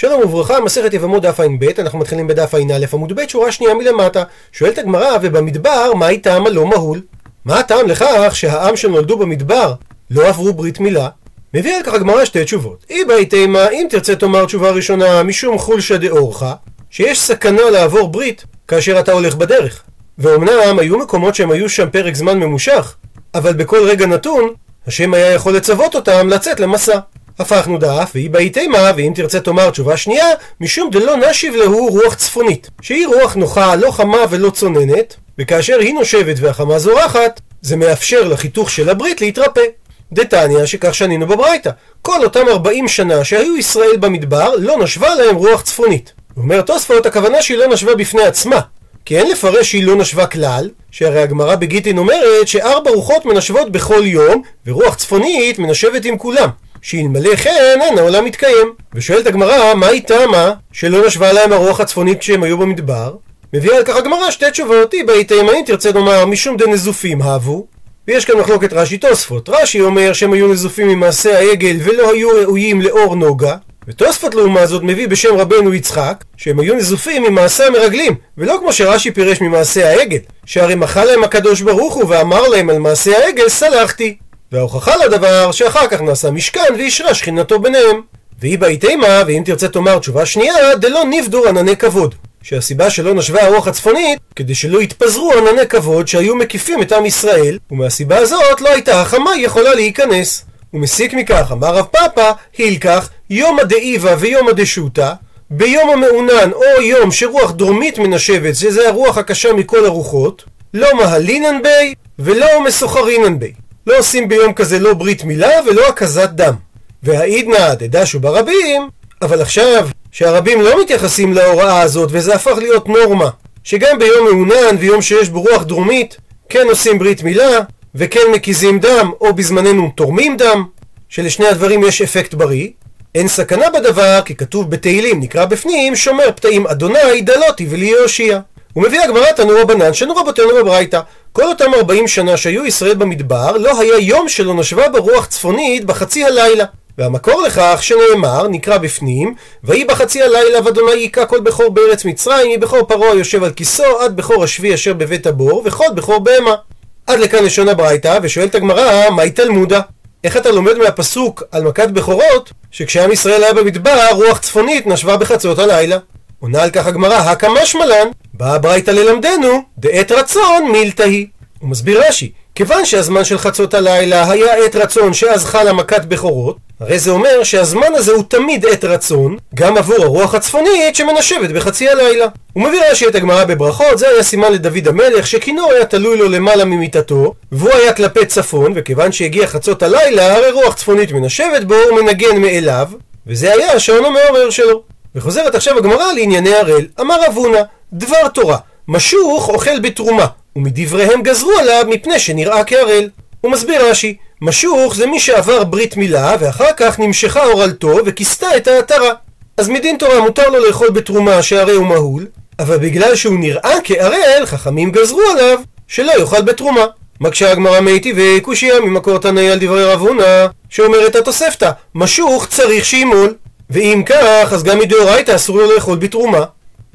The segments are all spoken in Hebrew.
שלום וברכה, מסכת יבמות דף ע"ב, אנחנו מתחילים בדף ע"א עמוד ב', שורה שנייה מלמטה. שואלת הגמרא, ובמדבר, מה טעם הלא מהול? מה הטעם לכך שהעם שנולדו במדבר לא עברו ברית מילה? מביא על כך הגמרא שתי תשובות. אי באי תימא, אם תרצה תאמר תשובה ראשונה, משום חולשא דאורחא, שיש סכנה לעבור ברית כאשר אתה הולך בדרך. ואומנם היו מקומות שהם היו שם פרק זמן ממושך, אבל בכל רגע נתון, השם היה יכול לצוות אותם לצאת למסע. הפכנו דף, והיא באי תימה, ואם תרצה תאמר תשובה שנייה, משום דלא נשיב להו רוח צפונית, שהיא רוח נוחה, לא חמה ולא צוננת, וכאשר היא נושבת והחמה זורחת, זה מאפשר לחיתוך של הברית להתרפא. דתניא שכך שנינו בברייתא, כל אותם 40 שנה שהיו ישראל במדבר, לא נשבה להם רוח צפונית. אומר תוספות, הכוונה שהיא לא נשבה בפני עצמה, כי אין לפרש שהיא לא נשבה כלל, שהרי הגמרא בגיטין אומרת שארבע רוחות מנשבות בכל יום, ורוח צפונית מנשבת עם כולם. שאלמלא כן אין העולם מתקיים. ושואלת הגמרא, מה היא טעמה שלא נשבה להם הרוח הצפונית כשהם היו במדבר? מביאה על כך הגמרא שתי תשובות, היא בהיתמה אם תרצה לומר משום דנזופים הבו ויש כאן מחלוקת רש"י תוספות. רש"י אומר שהם היו נזופים ממעשה העגל ולא היו ראויים לאור נוגה ותוספות לעומת זאת מביא בשם רבנו יצחק שהם היו נזופים ממעשה המרגלים ולא כמו שרש"י פירש ממעשה העגל שהרי מחל להם הקדוש ברוך הוא ואמר להם על מעשה העגל סלחתי וההוכחה לדבר שאחר כך נעשה משכן ואישרה שכינתו ביניהם. והיא בהיתמה, ואם תרצה תאמר תשובה שנייה, דלא נבדור ענני כבוד. שהסיבה שלא נשבה הרוח הצפונית, כדי שלא יתפזרו ענני כבוד שהיו מקיפים את עם ישראל, ומהסיבה הזאת לא הייתה החמה יכולה להיכנס. ומסיק מכך, אמר רב פאפא, הילקח יומא דאיבה ויומא דשותא, ביום המעונן או יום שרוח דרומית מנשבת, שזה הרוח הקשה מכל הרוחות, לא מהלינן בי ולא מסוחרינן בי. לא עושים ביום כזה לא ברית מילה ולא הקזת דם. והעידנא דדשו ברבים, אבל עכשיו שהרבים לא מתייחסים להוראה הזאת וזה הפך להיות נורמה, שגם ביום מעונן ויום שיש בו רוח דרומית, כן עושים ברית מילה, וכן מקיזים דם, או בזמננו תורמים דם, שלשני הדברים יש אפקט בריא. אין סכנה בדבר, כי כתוב בתהילים, נקרא בפנים, שומר פתאים אדוני דלותי וליהושיע. הוא מביא הגמרא תנו רבנן, שנו רבותינו בברייתא. כל אותם 40 שנה שהיו ישראל במדבר, לא היה יום שלא נשבה ברוח צפונית בחצי הלילה. והמקור לכך שנאמר, נקרא בפנים, ויהי בחצי הלילה ואדוני היכה כל בכור בארץ מצרים, מבכור פרעה היושב על כיסו, עד בכור השבי אשר בבית הבור, וכל בכור בהמה. עד לכאן לשון הברייתא, ושואלת הגמרא, מהי תלמודה? איך אתה לומד מהפסוק על מכת בכורות, שכשעם ישראל היה במדבר, רוח צפונית נשבה בחצות הלילה? עונה על כך הגמרא, הקא משמלן, באה הברייתא ללמדנו, דעת רצון מילתא היא. הוא מסביר רש"י, כיוון שהזמן של חצות הלילה היה עת רצון שאז חלה מכת בכורות, הרי זה אומר שהזמן הזה הוא תמיד עת רצון, גם עבור הרוח הצפונית שמנשבת בחצי הלילה. הוא מביא רש"י את הגמרא בברכות, זה היה סימן לדוד המלך, שכינור היה תלוי לו למעלה ממיטתו, והוא היה כלפי צפון, וכיוון שהגיע חצות הלילה, הרי רוח צפונית מנשבת בו, הוא מנגן מאליו, וזה היה השעון המעורר שלו. וחוזרת עכשיו הגמרא לענייני הראל, אמר אבונה, דבר תורה, משוך אוכל בתרומה, ומדבריהם גזרו עליו מפני שנראה כהראל. הוא מסביר רש"י, משוך זה מי שעבר ברית מילה, ואחר כך נמשכה אורלתו וכיסתה את העטרה. אז מדין תורה מותר לו לאכול בתרומה שהרי הוא מהול, אבל בגלל שהוא נראה כערל, חכמים גזרו עליו שלא יאכל בתרומה. מקשה הגמרא מאיתי וקושיה ממקור תנאי על דברי רב הונא, שאומרת התוספתא, משוך צריך שימול. ואם כך, אז גם מדאורייתא אסור לו לאכול בתרומה.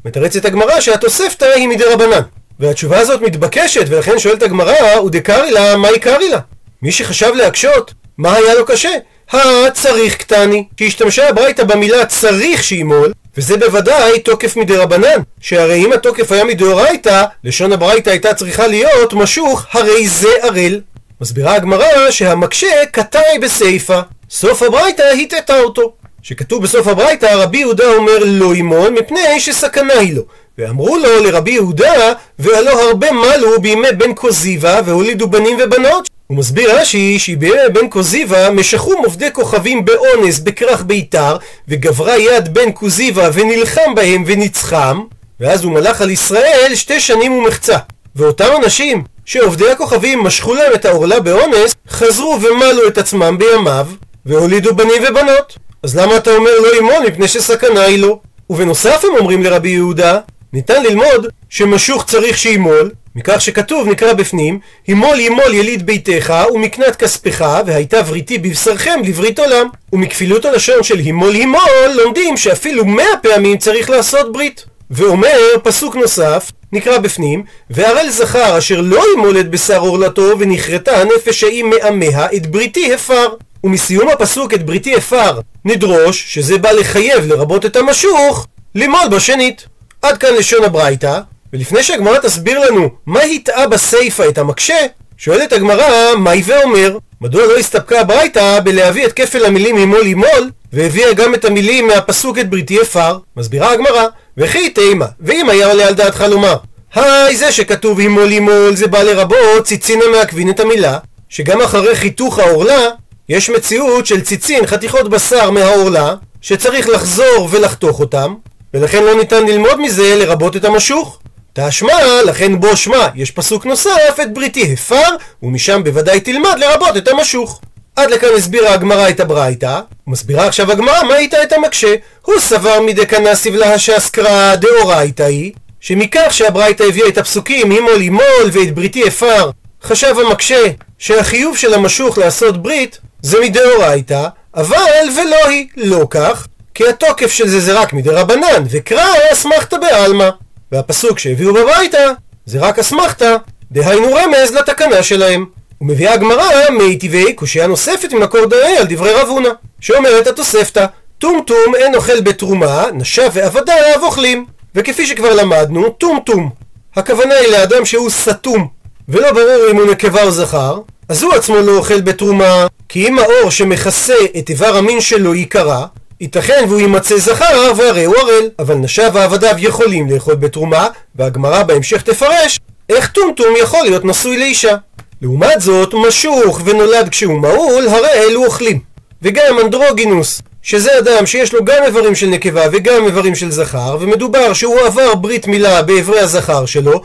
מתרצת הגמרא שהתוספתא היא מדי רבנן. והתשובה הזאת מתבקשת, ולכן שואלת הגמרא, ודקרי לה, מה יקרי לה? מי שחשב להקשות, מה היה לו קשה? הצריך קטני, שהשתמשה הברייתא במילה צריך שימול, וזה בוודאי תוקף מדי רבנן, שהרי אם התוקף היה מדאורייתא, לשון הברייתא הייתה צריכה להיות משוך, הרי זה ערל. מסבירה הגמרא שהמקשה קטעי בסיפא, סוף הברייתא הטעתה אותו. שכתוב בסוף הברייתא, רבי יהודה אומר לא ימול מפני שסכנה היא לו. ואמרו לו לרבי יהודה, והלא הרבה מלו בימי בן קוזיבה והולידו בנים ובנות. הוא מסביר רש"י שבימי בן קוזיבה משכו מופדי כוכבים באונס בכרך ביתר, וגברה יד בן קוזיבה ונלחם בהם וניצחם, ואז הוא מלך על ישראל שתי שנים ומחצה. ואותם אנשים שעובדי הכוכבים משכו להם את העורלה באונס, חזרו ומלו את עצמם בימיו, והולידו בנים ובנות. אז למה אתה אומר לא ימול מפני שסכנה היא לו? ובנוסף הם אומרים לרבי יהודה, ניתן ללמוד שמשוך צריך שימול, מכך שכתוב נקרא בפנים הימול ימול יליד ביתך ומקנת כספך והייתה בריתי בבשרכם לברית עולם ומכפילות הלשון של הימול הימול לומדים שאפילו מאה פעמים צריך לעשות ברית. ואומר פסוק נוסף נקרא בפנים והרל זכר אשר לא ימול את בשר עורלתו ונכרתה הנפש ההיא מעמיה את בריתי הפר ומסיום הפסוק את בריתי הפר נדרוש שזה בא לחייב לרבות את המשוך למול בשנית עד כאן לשון הברייתא ולפני שהגמרא תסביר לנו מה הטעה בסיפא את המקשה, שואלת הגמרא, מהי ואומר? מדוע לא הסתפקה הברייתא בלהביא את כפל המילים ממול ימול, והביאה גם את המילים מהפסוק את בריתי אפר? מסבירה הגמרא, וכי תימה, ואם היה עולה על דעתך לומר, היי זה שכתוב הימול ימול זה בא לרבות ציצין המעכבין את המילה, שגם אחרי חיתוך העורלה, יש מציאות של ציצין, חתיכות בשר מהעורלה, שצריך לחזור ולחתוך אותם, ולכן לא ניתן ללמוד מזה לרבות את המשוך. תשמע, לכן בו שמע, יש פסוק נוסף, את בריתי הפר, ומשם בוודאי תלמד לרבות את המשוך. עד לכאן הסבירה הגמרא את הברייתא, ומסבירה עכשיו הגמרא מה הייתה את המקשה. הוא סבר מדקנה סבלה שאסקרא דאורייתא היא, שמכך שהברייתא הביאה את הפסוקים הימול הימול ואת בריתי הפר, חשב המקשה שהחיוב של המשוך לעשות ברית זה מדאורייתא, אבל ולא היא, לא כך, כי התוקף של זה זה רק מדרבנן, וקרא אסמכתא בעלמא. והפסוק שהביאו בביתה זה רק אסמכתא, דהיינו רמז לתקנה שלהם. ומביאה הגמרא מיטיבי קושייה נוספת ממקור דאי על דברי רב הונא, שאומרת התוספתא, טומטום אין אוכל בתרומה, נשב ועבדיו אוכלים. וכפי שכבר למדנו, טומטום. הכוונה היא לאדם שהוא סתום, ולא ברור אם הוא נקבה או זכר, אז הוא עצמו לא אוכל בתרומה, כי אם האור שמכסה את איבר המין שלו ייקרא, ייתכן והוא יימצא זכר והרי הוא ערל, אבל נשיו ועבדיו יכולים לאכול בתרומה, והגמרא בהמשך תפרש איך טומטום יכול להיות נשוי לאישה. לעומת זאת, משוך ונולד כשהוא מעול, הרי אלו אוכלים. וגם אנדרוגינוס, שזה אדם שיש לו גם איברים של נקבה וגם איברים של זכר, ומדובר שהוא עבר ברית מילה באיברי הזכר שלו,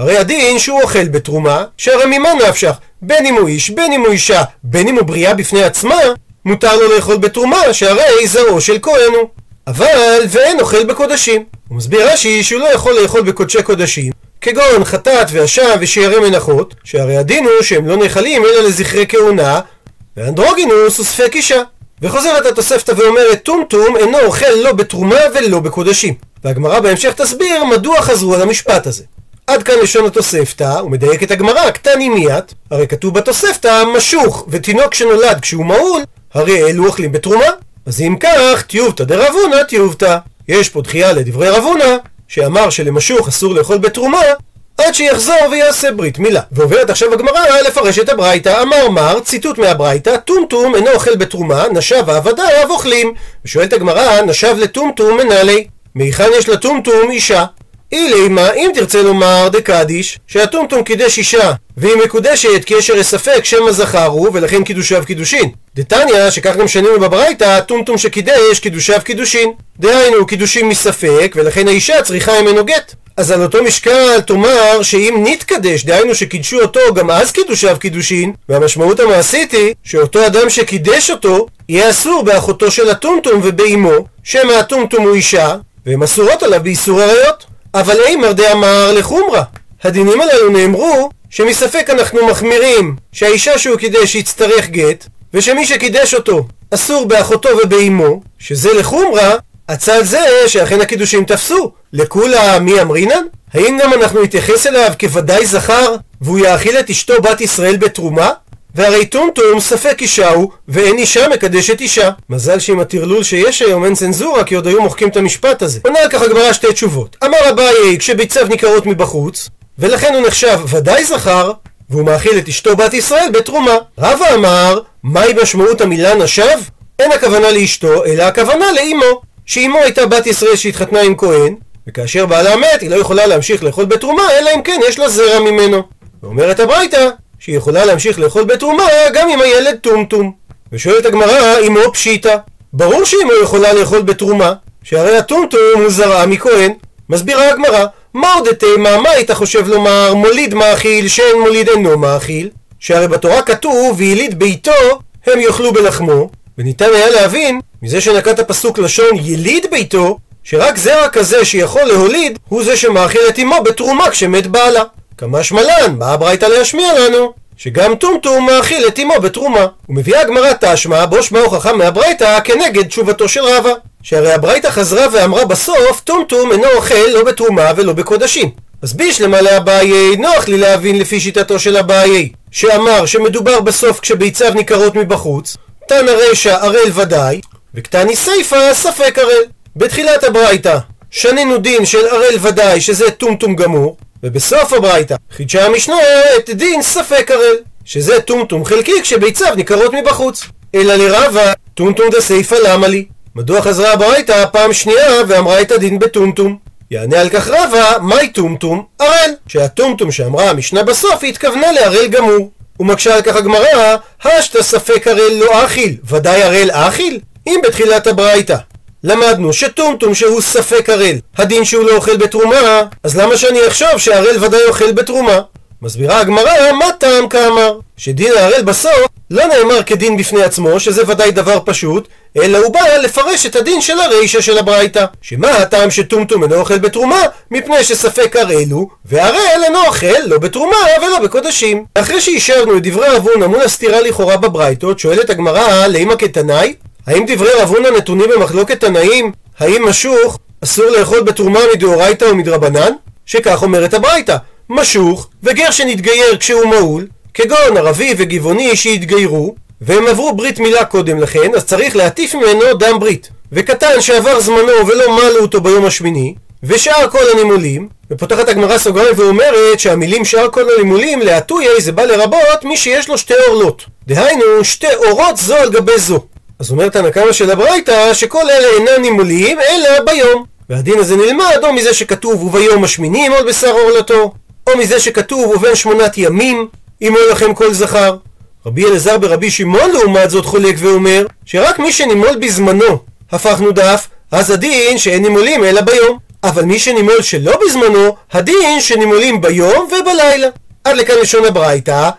הרי הדין שהוא אוכל בתרומה, שהרי ממה נפשך? בין אם הוא איש, בין אם הוא אישה, בין אם הוא בריאה בפני עצמה, מותר לו לאכול בתרומה, שהרי זרעו של כהן הוא. אבל, ואין אוכל בקודשים. הוא מסביר רש"י שהוא לא יכול לאכול בקודשי קודשים, כגון חטאת ואשם ושיירי מנחות, שהרי הדין הוא שהם לא נאכלים אלא לזכרי כהונה, ואנדרוגינוס הוא ספק אישה. וחוזרת התוספתא ואומרת טומטום אינו אוכל לא בתרומה ולא בקודשים. והגמרא בהמשך תסביר מדוע חזרו על המשפט הזה. עד כאן לשון התוספתא, ומדייקת הגמרא, קטני מיית, הרי כתוב בתוספתא משוך, ותינוק שנולד כשהוא מעול, הרי אלו אוכלים בתרומה. אז אם כך, טיובתא דרבונה טיובתא. יש פה דחייה לדברי רבונה, שאמר שלמשוך אסור לאכול בתרומה, עד שיחזור ויעשה ברית מילה. ועוברת עכשיו הגמרא לפרש את הברייתא, אמר מר, ציטוט מהברייתא, טומטום אינו אוכל בתרומה, נשב עבדיו אוכלים. ושואלת הגמרא, נשב לטומטום מנהלי. מהיכן יש לטומטום אישה? אילי מה אם תרצה לומר דקדיש שהטומטום קידש אישה והיא מקודשת כי יש הרי ספק שמא זכר הוא ולכן קידושיו קידושין. דתניא שכך גם שנינו בברייתא טומטום שקידש קידושיו קידושין. דהיינו קידושים מספק ולכן האישה צריכה ממנו גט אז על אותו משקל תאמר שאם נתקדש, דהיינו שקידשו אותו, גם אז קידושיו קידושין, והמשמעות המעשית היא שאותו אדם שקידש אותו, יהיה אסור באחותו של הטומטום ובאמו, שמא הטומטום הוא אישה, והן אסורות עליו באיסור עריות. אבל אימר דאמר לחומרה. הדינים הללו נאמרו שמספק אנחנו מחמירים שהאישה שהוא קידש יצטרך גט, ושמי שקידש אותו אסור באחותו ובאמו, שזה לחומרה, הצד זה שאכן הקידושים תפסו. לכולה מי אמרינן? האם גם אנחנו נתייחס אליו כוודאי זכר, והוא יאכיל את אשתו בת ישראל בתרומה? והרי טומטום ספק אישה הוא, ואין אישה מקדשת אישה. מזל שעם הטרלול שיש היום אין צנזורה, כי עוד היו מוחקים את המשפט הזה. עונה על כך הגמרא שתי תשובות. אמר אביי, כשביציו ניכרות מבחוץ, ולכן הוא נחשב ודאי זכר, והוא מאכיל את אשתו בת ישראל בתרומה. רבא אמר, מהי משמעות המילה נשב? אין הכוונה לאשתו, אלא הכוונה לאמו. שאמו הייתה בת ישראל שהתחתנה עם כהן, וכאשר בעלה מת, היא לא יכולה להמשיך לאכול בתרומה, אלא אם כן יש לה זרע ממנו. ואומרת הברייתא, שהיא יכולה להמשיך לאכול בתרומה גם אם הילד טומטום. ושואלת הגמרא, אמו פשיטא. ברור שאמו יכולה לאכול בתרומה, שהרי הטומטום הוא זרעה מכהן. מסבירה הגמרא, מה עוד תימה, מה היית חושב לומר, מוליד מאכיל, שאין מוליד אינו מאכיל? שהרי בתורה כתוב, ויליד ביתו, הם יאכלו בלחמו, וניתן היה להבין, מזה שנקט הפסוק לשון יליד ביתו, שרק זרע כזה שיכול להוליד, הוא זה שמאכיל את אמו בתרומה כשמת בעלה. כמה שמלן, באה הברייתא להשמיע לנו שגם טומטום מאכיל את אמו בתרומה. ומביאה הגמרא תשמע, בו שמע הוכחה מהברייתא כנגד תשובתו של רבא. שהרי הברייתא חזרה ואמרה בסוף, טומטום אינו אוכל לא בתרומה ולא בקודשים. אז בישלמה לאביי, נוח לי להבין לפי שיטתו של אביי, שאמר שמדובר בסוף כשביציו ניכרות מבחוץ, תנא רשע ערל ודאי, וקטני סיפא ספק ערל. בתחילת הברייתא שנינו דין של ערל ודאי שזה טומטום גמור, ובסוף הברייתא חידשה המשנה את דין ספק ערל, שזה טומטום חלקי כשביציו ניכרות מבחוץ. אלא לרבה, טומטום דסייפא למה לי? מדוע חזרה הברייתא פעם שנייה ואמרה את הדין בטומטום? יענה על כך רבה, מהי טומטום? ערל. שהטומטום שאמרה המשנה בסוף היא התכוונה לערל גמור. ומקשה על כך הגמרא, השתא ספק ערל לא אכיל, ודאי ערל אכיל? אם בתחילת הברייתא למדנו שטומטום שהוא ספק ערל, הדין שהוא לא אוכל בתרומה, אז למה שאני אחשוב שהערל ודאי אוכל בתרומה? מסבירה הגמרא, מה טעם כאמר? שדין הערל בסוף לא נאמר כדין בפני עצמו, שזה ודאי דבר פשוט, אלא הוא בא לפרש את הדין של הרישא של הברייתא. שמה הטעם שטומטום אינו אוכל בתרומה? מפני שספק ערל הוא, וערל אינו אוכל לא בתרומה ולא בקודשים. אחרי שאישרנו את דברי אבונה מול הסתירה לכאורה בברייתות, שואלת הגמרא, לימה כתנאי? האם דברי רב הונא נתונים במחלוקת תנאים? האם משוך אסור לאכול בתרומה מדאורייתא או מדרבנן? שכך אומרת הברייתא, משוך וגר שנתגייר כשהוא מהול, כגון ערבי וגבעוני שהתגיירו, והם עברו ברית מילה קודם לכן, אז צריך להטיף ממנו דם ברית. וקטן שעבר זמנו ולא מלו אותו ביום השמיני, ושאר כל הנימולים, ופותחת הגמרא סוגריים ואומרת שהמילים שאר כל הנימולים להטויי זה בא לרבות מי שיש לו שתי עורלות. דהיינו שתי אורות זו על גבי זו. אז אומרת הנקמה של הברייתא שכל אלה אינם נימוליים אלא ביום. והדין הזה נלמד או מזה שכתוב וביום השמיני ימול בשר עורלתו, או מזה שכתוב ובין שמונת ימים ימול לכם כל זכר. רבי אלעזר ברבי שמעון לעומת זאת חולק ואומר שרק מי שנימול בזמנו הפכנו דף, אז הדין שאין נימולים אלא ביום. אבל מי שנימול שלא בזמנו, הדין שנימולים ביום ובלילה. עד לכאן לשון הברייתא,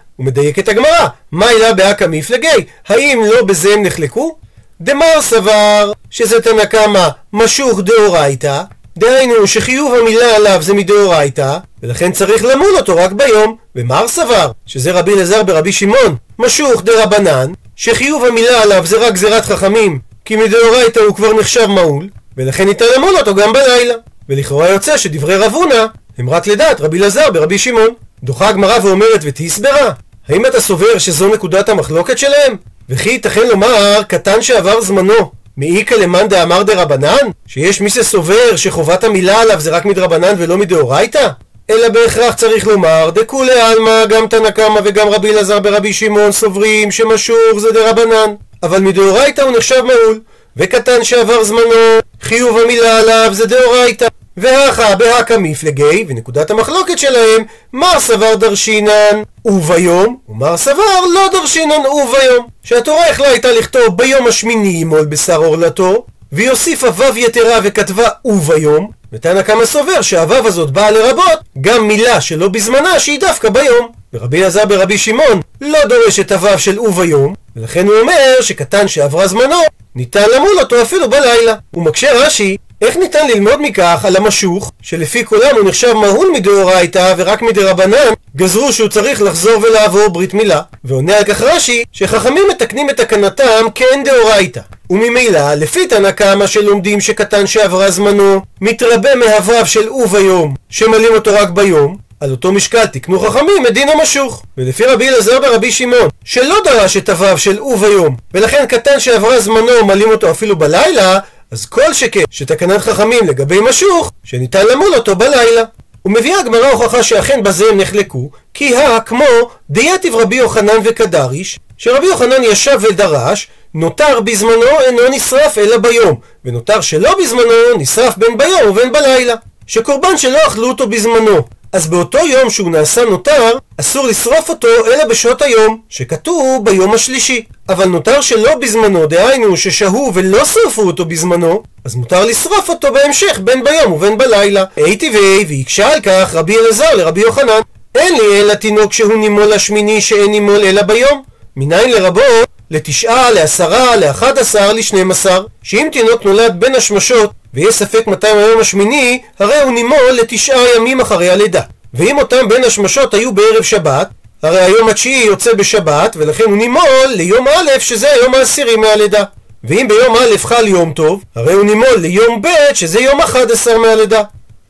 את הגמרא, מה אילה באקא מפלגי? האם לא בזה הם נחלקו? דמר סבר שזה תנא קמא משוך דאורייתא, דהיינו שחיוב המילה עליו זה מדאורייתא, ולכן צריך למול אותו רק ביום. ומר סבר, שזה רבי אלעזר ברבי שמעון, משוך דרבנן, שחיוב המילה עליו זה רק גזירת חכמים, כי מדאורייתא הוא כבר נחשב מעול, ולכן ניתן למול אותו גם בלילה. ולכאורה יוצא שדברי רב הונא הם רק לדעת רבי אלעזר ברבי שמעון. דוחה הגמרא ואומרת ותסברה, האם אתה סובר שזו נקודת המחלוקת שלהם? וכי ייתכן לומר קטן שעבר זמנו מאיכא למאן דאמר דרבנן? שיש מי שסובר שחובת המילה עליו זה רק מדרבנן ולא מדאורייתא? אלא בהכרח צריך לומר דכולי עלמא גם תנא קמא וגם רבי אלעזר ברבי שמעון סוברים שמשוך זה דרבנן אבל מדאורייתא הוא נחשב מעול וקטן שעבר זמנו חיוב המילה עליו זה דאורייתא והכה בהכה מפלגי, ונקודת המחלוקת שלהם, מר סבר דרשינן וביום, ומר סבר לא דרשינן וביום. שהתורה יכלה הייתה לכתוב ביום השמיני ימול בשר עורלתו, והיא הוסיפה וו יתרה וכתבה וביום, ותנא כמה סובר שהוו הזאת באה לרבות גם מילה שלא בזמנה שהיא דווקא ביום. ורבי אלעזר ברבי שמעון לא דורש את הוו של וביום, ולכן הוא אומר שקטן שעברה זמנו, ניתן למול אותו אפילו בלילה. הוא מקשה רש"י איך ניתן ללמוד מכך על המשוך, שלפי כולם הוא נחשב מהול מדאורייתא ורק מדרבנן, גזרו שהוא צריך לחזור ולעבור ברית מילה. ועונה על כך רש"י, שחכמים מתקנים את תקנתם כאין דאורייתא. וממילא, לפי תנא קמא שלומדים שקטן שעברה זמנו, מתרבה מהוו של וביום, שמלאים אותו רק ביום, על אותו משקל תקנו חכמים את דין המשוך. ולפי רבי אלעזר ברבי שמעון, שלא דרש את הוו של וביום, ולכן קטן שעברה זמנו מלאים אותו אפילו בלילה, אז כל שכן שתקנת חכמים לגבי משוך, שניתן למול אותו בלילה. ומביאה הגמרא הוכחה שאכן בזה הם נחלקו, כי הא כמו דייתיב רבי יוחנן וקדריש, שרבי יוחנן ישב ודרש, נותר בזמנו אינו נשרף אלא ביום, ונותר שלא בזמנו נשרף בין ביום ובין בלילה. שקורבן שלא אכלו אותו בזמנו, אז באותו יום שהוא נעשה נותר, אסור לשרוף אותו אלא בשעות היום, שכתוב ביום השלישי. אבל נותר שלא בזמנו, דהיינו ששהו ולא שרפו אותו בזמנו, אז מותר לשרוף אותו בהמשך בין ביום ובין בלילה. אי טבעי, והקשה על כך רבי אלעזר לרבי יוחנן. אין לי אלא תינוק שהוא נימול השמיני שאין נימול אלא ביום. מניין לרבות? לתשעה, לעשרה, לאחד עשר, לשנים עשר. שאם תינוק נולד בין השמשות ויש ספק מתי היום השמיני, הרי הוא נימול לתשעה ימים אחרי הלידה. ואם אותם בין השמשות היו בערב שבת, הרי היום התשיעי יוצא בשבת, ולכן הוא נימול ליום א', שזה היום העשירי מהלידה. ואם ביום א' חל יום טוב, הרי הוא נימול ליום ב', שזה יום 11 מהלידה.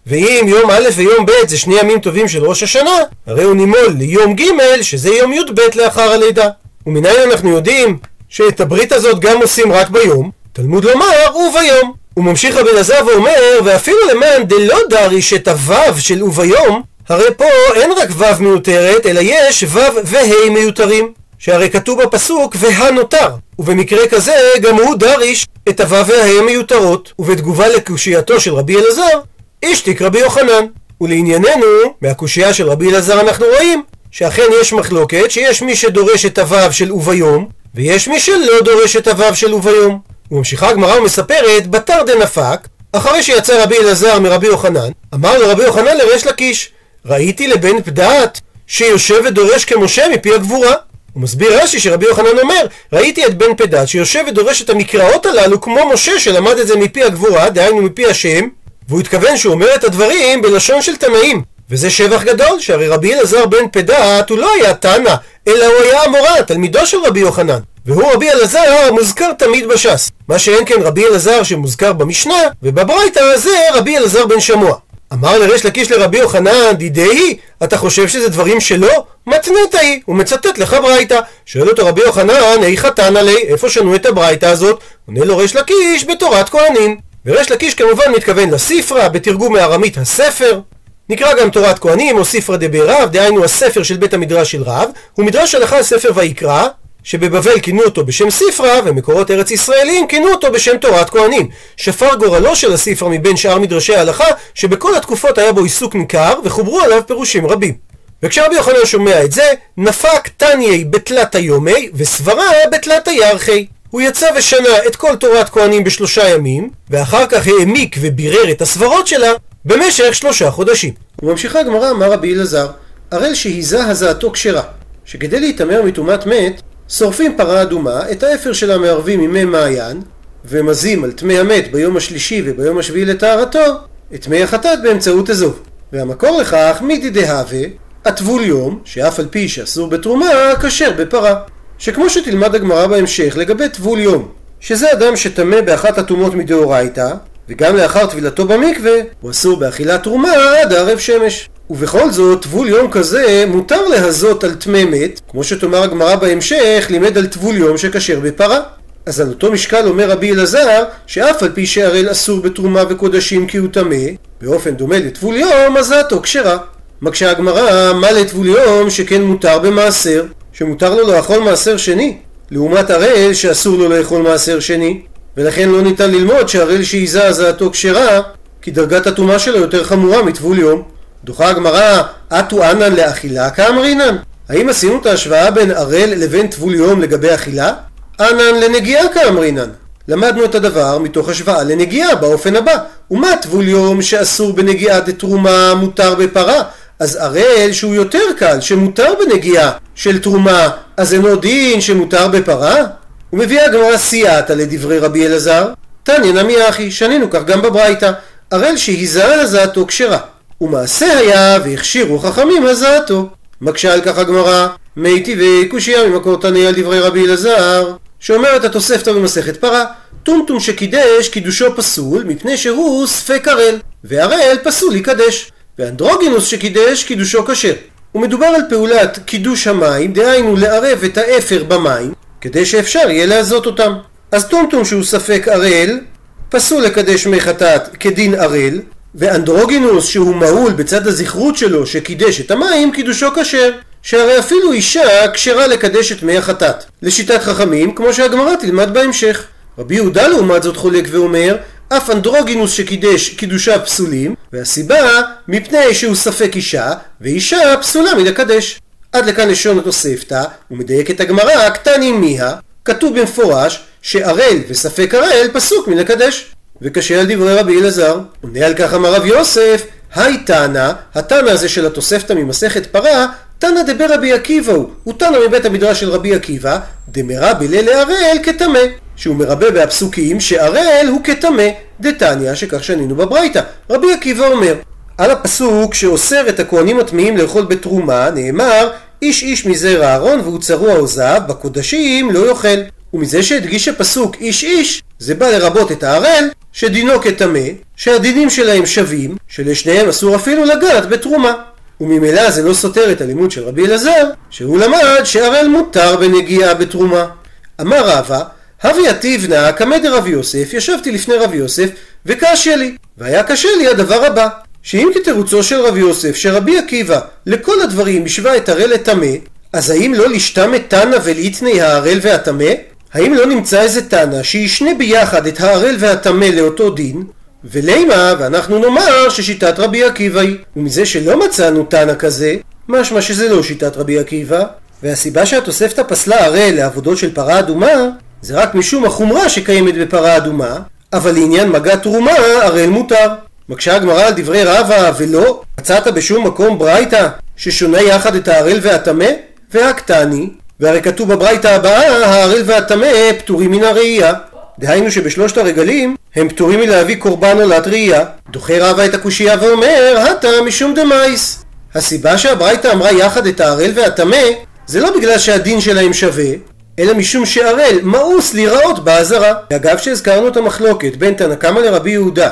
ואם יום א' ויום ב' זה שני ימים טובים של ראש השנה, הרי הוא נימול ליום ג', שזה יום י"ב לאחר הלידה. ומניין אנחנו יודעים שאת הברית הזאת גם עושים רק ביום, תלמוד לומר וביום. הוא ממשיך רבי אלעזר ואומר, ואפילו למען דלא דריש את הוו של וביום, הרי פה אין רק וו מיותרת, אלא יש וו וה' מיותרים. שהרי כתוב בפסוק והנותר, ובמקרה כזה גם הוא דריש את הוו וה' מיותרות, ובתגובה לקושייתו של רבי אלעזר, השתיק רבי יוחנן. ולענייננו, מהקושייה של רבי אלעזר אנחנו רואים שאכן יש מחלוקת שיש מי שדורש את הוו של וביום, ויש מי שלא דורש את הוו של וביום. וממשיכה הגמרא ומספרת, בתר דנפק, אחרי שיצא רבי אלעזר מרבי יוחנן, אמר לרבי יוחנן לריש לקיש, ראיתי לבן פדת שיושב ודורש כמשה מפי הגבורה. הוא מסביר רש"י שרבי יוחנן אומר, ראיתי את בן פדת שיושב ודורש את המקראות הללו כמו משה שלמד את זה מפי הגבורה, דהיינו מפי השם, והוא התכוון שהוא אומר את הדברים בלשון של תנאים. וזה שבח גדול, שהרי רבי אלעזר בן פדת הוא לא היה תנא, אלא הוא היה המורה, תלמידו של רבי יוחנן. והוא רבי אלעזר מוזכר תמיד בש"ס. מה שאין כן רבי אלעזר שמוזכר במשנה, ובברייתא זה רבי אלעזר בן שמוע. אמר לריש לקיש לרבי יוחנן, דידי, אתה חושב שזה דברים שלו? מתנת היא, הוא מצטט לך ברייתא. שואל אותו רבי יוחנן, היכא תנא לי, איפה שנו את הברייתא הזאת? עונה לו ריש לקיש בתורת כהנים. וריש לקיש כמובן מתכוון לספרה, בתרגום מארמית הספר. נקרא גם תורת כהנים או ספרא דבי-רב, דהיינו הספר של בית המדרש של רב, הוא מדרש הלכה ספר ויקרא, שבבבל כינו אותו בשם ספרא, ומקורות ארץ ישראלים כינו אותו בשם תורת כהנים. שפר גורלו של הספרא מבין שאר מדרשי ההלכה, שבכל התקופות היה בו עיסוק ניכר, וחוברו עליו פירושים רבים. וכשרבי יוחנן שומע את זה, נפק תניי בתלת היומי, וסברה בתלת הירחי. הוא יצא ושנה את כל תורת כהנים בשלושה ימים, ואחר כך העמיק ובירר את הסברות שלה במשך שלושה חודשים. וממשיכה הגמרא, אמר רבי אלעזר, הראל שהיזה הזעתו כשרה, שכדי להיטמר מטומאת מת, שורפים פרה אדומה, את האפר שלה מערבים עם מי מעיין, ומזים על טמא המת ביום השלישי וביום השביעי לטהרתו, את מי החטאת באמצעות אזוב. והמקור לכך, מידי דהווה, הטבול יום, שאף על פי שאסור בתרומה, כשר בפרה. שכמו שתלמד הגמרא בהמשך לגבי טבול יום, שזה אדם שטמא באחת הטומאות מדאורייתא, וגם לאחר טבילתו במקווה, הוא אסור באכילת תרומה עד ערב שמש. ובכל זאת, טבול יום כזה מותר להזות על טמא מת, כמו שתאמר הגמרא בהמשך, לימד על טבול יום שכשר בפרה. אז על אותו משקל אומר רבי אלעזר, שאף על פי שהראל אסור בתרומה וקודשים כי הוא טמא, באופן דומה לטבול יום, הזעתו כשרה. מקשה הגמרא, מה לטבול יום שכן מותר במעשר, שמותר לו לאכול מעשר שני, לעומת הראל שאסור לו לאכול מעשר שני, ולכן לא ניתן ללמוד שהראל שעיזה הזעתו כשרה, כי דרגת הטומאה שלו יותר חמורה מטבול יום. דוחה הגמרא, אטו אנן לאכילה כאמרינן? האם עשינו את ההשוואה בין ערל לבין טבול יום לגבי אכילה? אנן לנגיעה כאמרינן. למדנו את הדבר מתוך השוואה לנגיעה באופן הבא. ומה טבול יום שאסור בנגיעה דתרומה מותר בפרה? אז ערל שהוא יותר קל, שמותר בנגיעה של תרומה, אז אינו דין שמותר בפרה? ומביאה הגמרא סייעתא לדברי רבי אלעזר, תניא נמי אחי, שנינו כך גם בברייתא, ערל שהיזהה הזעתו כשרה. ומעשה היה והכשירו חכמים הזעתו. מקשה על כך הגמרא, מי טבעי קושייה ממקור תניא על דברי רבי אלעזר, שאומרת התוספתא במסכת פרה, טומטום שקידש קידושו פסול מפני שהוא ספק ערל, וערל פסול יקדש, ואנדרוגינוס שקידש קידושו כשר. ומדובר על פעולת קידוש המים, דהיינו לערב את האפר במים, כדי שאפשר יהיה להזות אותם. אז טומטום שהוא ספק ערל, פסול לקדש מי חטאת כדין ערל, ואנדרוגינוס שהוא מהול בצד הזכרות שלו שקידש את המים, קידושו כשר. שהרי אפילו אישה כשרה לקדש את מי החטאת. לשיטת חכמים, כמו שהגמרא תלמד בהמשך. רבי יהודה לעומת זאת חולק ואומר, אף אנדרוגינוס שקידש קידושיו פסולים, והסיבה מפני שהוא ספק אישה, ואישה פסולה מלקדש. עד לכאן לשון התוספתא, ומדייקת הגמרא, קטני מיה, כתוב במפורש שערל וספק ערל פסוק מלקדש. וקשה על דברי רבי אלעזר. עונה על כך אמר רב יוסף, היי תנא, התנא הזה של התוספתא ממסכת פרה, תנא דבר רבי עקיבא הוא, הוא תנא מבית המדרש של רבי עקיבא, דמרבה ללערל כטמא. שהוא מרבה בהפסוקים שערל הוא כטמא, דתניא שכך שנינו בברייתא. רבי עקיבא אומר, על הפסוק שאוסר את הכהנים הטמאים לאכול בתרומה, נאמר איש איש מזרע אהרון והוא צרוע עוזיו, בקודשים לא יאכל. ומזה שהדגיש הפסוק איש איש, זה בא לרבות את הערל, שדינו כטמא, שהדינים שלהם שווים, שלשניהם אסור אפילו לגעת בתרומה. וממילא זה לא סותר את הלימוד של רבי אלעזר, שהוא למד שערל מותר בנגיעה בתרומה. אמר רבא, הווה עתיבנה קמא דרבי יוסף, ישבתי לפני רבי יוסף, וקשה לי. והיה קשה לי הדבר הבא, שאם כתירוצו של רבי יוסף, שרבי עקיבא לכל הדברים השווה את הראל לטמא, אז האם לא לשתם את תנא ולאיתני הערל והטמא? האם לא נמצא איזה תנא שישנה ביחד את הערל והטמא לאותו דין? ולימה, ואנחנו נאמר ששיטת רבי עקיבא היא. ומזה שלא מצאנו תנא כזה, משמע שזה לא שיטת רבי עקיבא, והסיבה שהתוספתא פסלה ערל לעבודות של פרה אדומה, זה רק משום החומרה שקיימת בפרה אדומה, אבל לעניין מגע תרומה, ערל מותר. מקשה הגמרא על דברי רבא, ולא, מצאת בשום מקום ברייתא ששונה יחד את הערל והטמא? והקטני, והרי כתוב בברייתא הבאה, הערל והטמא פטורים מן הראייה. דהיינו שבשלושת הרגלים הם פטורים מלהביא קורבן עולת ראייה. דוחה רבא את הקושייה ואומר, הטה משום דמייס. הסיבה שהברייתא אמרה יחד את הערל והטמא, זה לא בגלל שהדין שלהם שווה, אלא משום שערל מאוס להיראות באזהרה. אגב שהזכרנו את המחלוקת בין תנא קמא לרבי יהודה,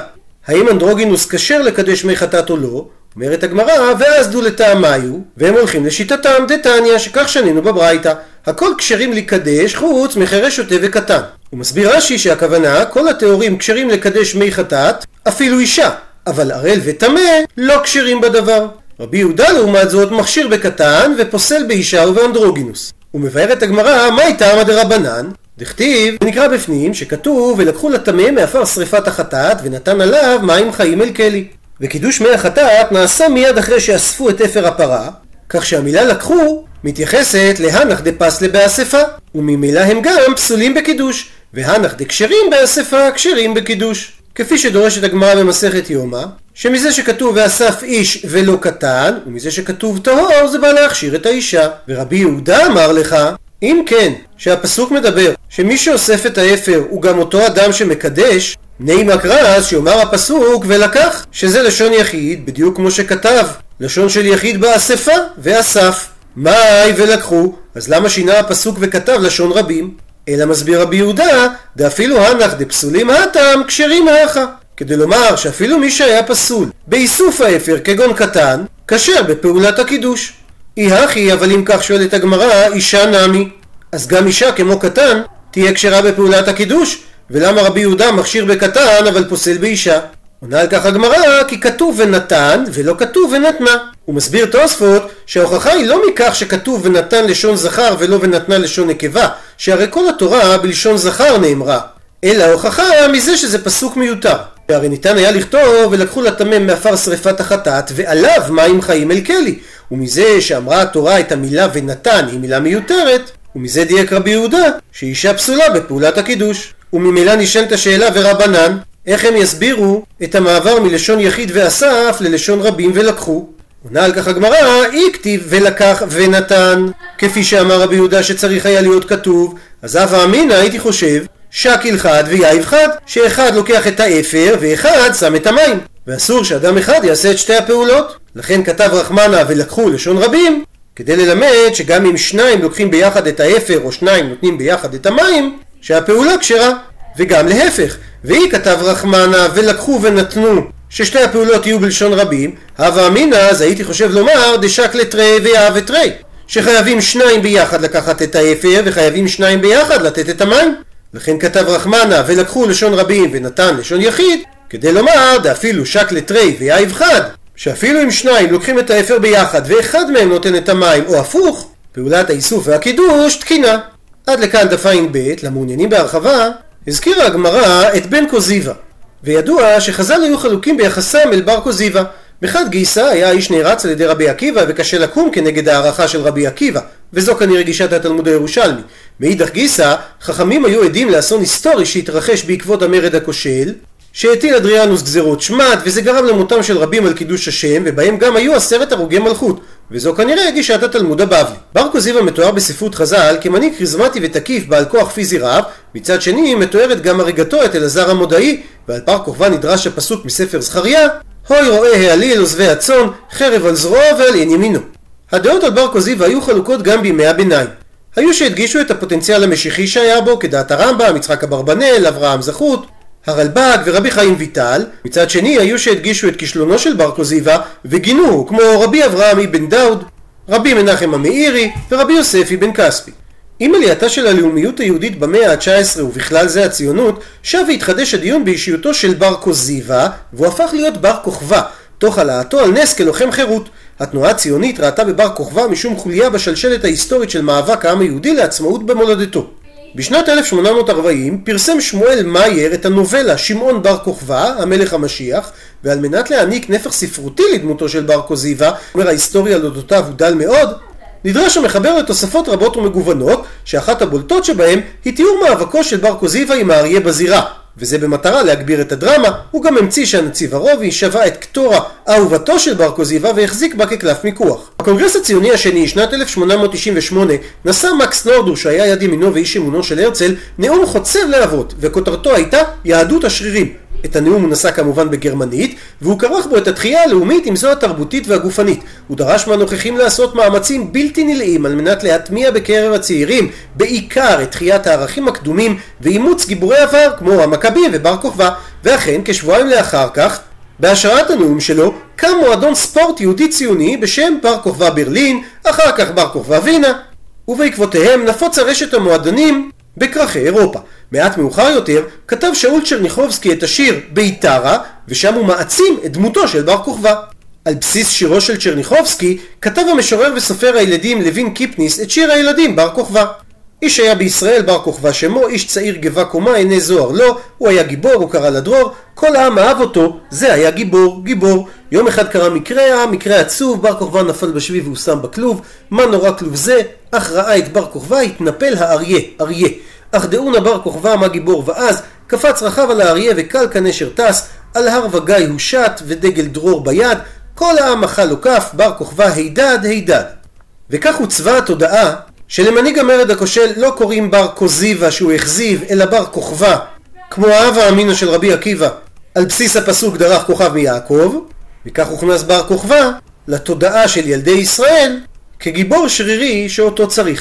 האם אנדרוגינוס כשר לקדש מי חטאת או לא? אומרת הגמרא, ואז דו לטעמיו, והם הולכים לשיטתם דתניא, שכך שנינו בברייתא. הכל כשרים לקדש חוץ מחירש שוטה וקטן. הוא מסביר רש"י שהכוונה, כל הטהורים כשרים לקדש מי חטאת, אפילו אישה, אבל ערל וטמא לא כשרים בדבר. רבי יהודה לעומת זאת מכשיר בקטן ופוסל באישה ובאנדרוגינוס. הוא מבאר את הגמרא, מהי טעמא דרבנן? דכתיב, נקרא בפנים, שכתוב, ולקחו לטמא מעפר שריפת החטאת, ונתן עליו מים חיים אל כלי. וקידוש מי החטאת נעשה מיד אחרי שאספו את אפר הפרה, כך שהמילה לקחו מתייחסת להנח דפסלה באספה, וממילא הם גם פסולים בקידוש, והנח דקשרים באספה כשרים בקידוש. כפי שדורשת הגמרא במסכת יומא, שמזה שכתוב ואסף איש ולא קטן, ומזה שכתוב טהור זה בא להכשיר את האישה. ורבי יהודה אמר לך, אם כן, שהפסוק מדבר שמי שאוסף את האפר הוא גם אותו אדם שמקדש, נעימה קרס שיאמר הפסוק ולקח, שזה לשון יחיד, בדיוק כמו שכתב, לשון של יחיד באספה ואסף. מאי ולקחו, אז למה שינה הפסוק וכתב לשון רבים? אלא מסביר רבי יהודה, דאפילו הנח דפסולים הטעם כשרים האחה. כדי לומר שאפילו מי שהיה פסול באיסוף האפר כגון קטן, כשר בפעולת הקידוש. אי הכי, אבל אם כך שואלת הגמרא, אישה נמי. אז גם אישה כמו קטן תהיה כשרה בפעולת הקידוש, ולמה רבי יהודה מכשיר בקטן אבל פוסל באישה? עונה על כך הגמרא כי כתוב ונתן ולא כתוב ונתנה. הוא מסביר תוספות שההוכחה היא לא מכך שכתוב ונתן לשון זכר ולא ונתנה לשון נקבה, שהרי כל התורה בלשון זכר נאמרה, אלא ההוכחה מזה שזה פסוק מיותר. שהרי ניתן היה לכתוב ולקחו לטמא מעפר שריפת החטאת ועליו מים חיים אל כלי ומזה שאמרה התורה את המילה ונתן היא מילה מיותרת ומזה דייק רבי יהודה שאישה פסולה בפעולת הקידוש וממילא נשאלת השאלה ורבנן איך הם יסבירו את המעבר מלשון יחיד ואסף ללשון רבים ולקחו עונה על כך הגמרא, אי כתיב ולקח ונתן כפי שאמר רבי יהודה שצריך היה להיות כתוב אז הווה אמינא הייתי חושב שקיל חד ויאיב חד, שאחד לוקח את האפר ואחד שם את המים. ואסור שאדם אחד יעשה את שתי הפעולות. לכן כתב רחמנה ולקחו לשון רבים, כדי ללמד שגם אם שניים לוקחים ביחד את האפר או שניים נותנים ביחד את המים, שהפעולה כשרה. וגם להפך, והיא כתב רחמנה ולקחו ונתנו ששתי הפעולות יהיו בלשון רבים, הווה אמינא אז הייתי חושב לומר דשק לתרי ויאהב ותרי שחייבים שניים ביחד לקחת את האפר וחייבים שניים ביחד לתת את המים לכן כתב רחמנה ולקחו לשון רבים ונתן לשון יחיד כדי לומר דאפילו שק לתרי ויאיב חד שאפילו אם שניים לוקחים את האפר ביחד ואחד מהם נותן את המים או הפוך פעולת האיסוף והקידוש תקינה. עד לכאן דף ע"ב למעוניינים בהרחבה הזכירה הגמרא את בן קוזיבה. וידוע שחז"ל היו חלוקים ביחסם אל בר קוזיבה. מחד גיסא היה האיש נערץ על ידי רבי עקיבא וקשה לקום כנגד הערכה של רבי עקיבא. וזו כנראה גישת התלמוד הירושלמי. מאידך גיסא, חכמים היו עדים לאסון היסטורי שהתרחש בעקבות המרד הכושל שהטיל אדריאנוס גזרות שמד וזה גרם למותם של רבים על קידוש השם ובהם גם היו עשרת הרוגי מלכות וזו כנראה גישת התלמוד הבבלי. בר כוזיבא מתואר בספרות חז"ל כמנהיג כריזמטי ותקיף בעל כוח פיזי רב, מצד שני מתוארת גם הריגתו את אלעזר המודעי, ועל פר כוכבא נדרש הפסוק מספר זכריה, הוי רואה העליל עוזבי הצאן, חרב על זרועו ועל עין ימינו. הדעות על בר כוזיבא היו חלוקות גם בימי הביניים. היו שהדגישו את הפוטנציאל המשיחי שהיה בו, כדעת הרמב"ם, יצחק אברבנאל, אברהם זכות, הרלב"ג ורבי חיים ויטל, מצד שני היו שהדגישו את כישלונו של בר כוזיבא וגינוהו, כמו רבי אברהם אבן דאוד, רבי מנחם המאירי ורבי יוסף אבן כספי. עם עלייתה של הלאומיות היהודית במאה ה-19 ובכלל זה הציונות, שב והתחדש הדיון באישיותו של בר כוזיבא, והוא הפך להיות בר כוכבא, תוך העלאתו על נס כלוחם חירות. התנועה הציונית ראתה בבר כוכבא משום חוליה בשלשלת ההיסטורית של מאבק העם היהודי לעצמאות במולדתו. בשנת 1840 פרסם שמואל מאייר את הנובלה שמעון בר כוכבא, המלך המשיח, ועל מנת להעניק נפח ספרותי לדמותו של בר כוזיבא, אומר ההיסטוריה על אודותיו הוא דל מאוד, נדרש המחבר לתוספות רבות ומגוונות, שאחת הבולטות שבהם היא תיאור מאבקו של בר כוזיבא עם האריה בזירה, וזה במטרה להגביר את הדרמה, הוא גם המציא שהנציב הרובי שבה את קטורה אהובתו של בר כוזיבא והחזיק בה כקלף מיקוח. בקונגרס הציוני השני, שנת 1898, נשא מקס נורדור שהיה יד ימינו ואיש אמונו של הרצל, נאום חוצב להבות, וכותרתו הייתה יהדות השרירים. את הנאום הוא נשא כמובן בגרמנית, והוא כרך בו את התחייה הלאומית עם זו התרבותית והגופנית. הוא דרש מהנוכחים לעשות מאמצים בלתי נלאים על מנת להטמיע בקרב הצעירים, בעיקר את תחיית הערכים הקדומים ואימוץ גיבורי עבר כמו המכבים ובר כוכבא. ואכן, כשבועיים לאחר כך, בהשראת הנאום שלו, קם מועדון ספורט יהודי ציוני בשם בר כוכבא ברלין, אחר כך בר כוכבא וינה, ובעקבותיהם נפוץ הרשת המועדונים בכרכי אירופה. מעט מאוחר יותר כתב שאול צ'רניחובסקי את השיר ביתרה, ושם הוא מעצים את דמותו של בר כוכבא. על בסיס שירו של צ'רניחובסקי כתב המשורר וסופר הילדים לוין קיפניס את שיר הילדים בר כוכבא. איש היה בישראל בר כוכבא שמו, איש צעיר גבה קומה, עיני זוהר לא, הוא היה גיבור, הוא קרא לדרור, כל העם אהב אותו, זה היה גיבור, גיבור. יום אחד קרה מקרה, מקרה עצוב, בר כוכבא נפל בשבי והושם בכלוב, מה נורא כלוב זה? אך ראה את בר כוכבא, התנפל האריה, אריה. אך דאונה בר כוכבא מה גיבור ואז, קפץ רכב על האריה וקל כנשר טס, על הר וגיא הוא שט ודגל דרור ביד, כל העם אכל לו כף, בר כוכבא הידד הידד. וכך הוצבה התודעה שלמנהיג המרד הכושל לא קוראים בר כוזיבא שהוא הכזיב, אלא בר כוכבא, כמו האב אמינו של רבי עקיבא, על בסיס הפסוק דרך כוכב מיעקב, וכך הוכנס בר כוכבא לתודעה של ילדי ישראל כגיבור שרירי שאותו צריך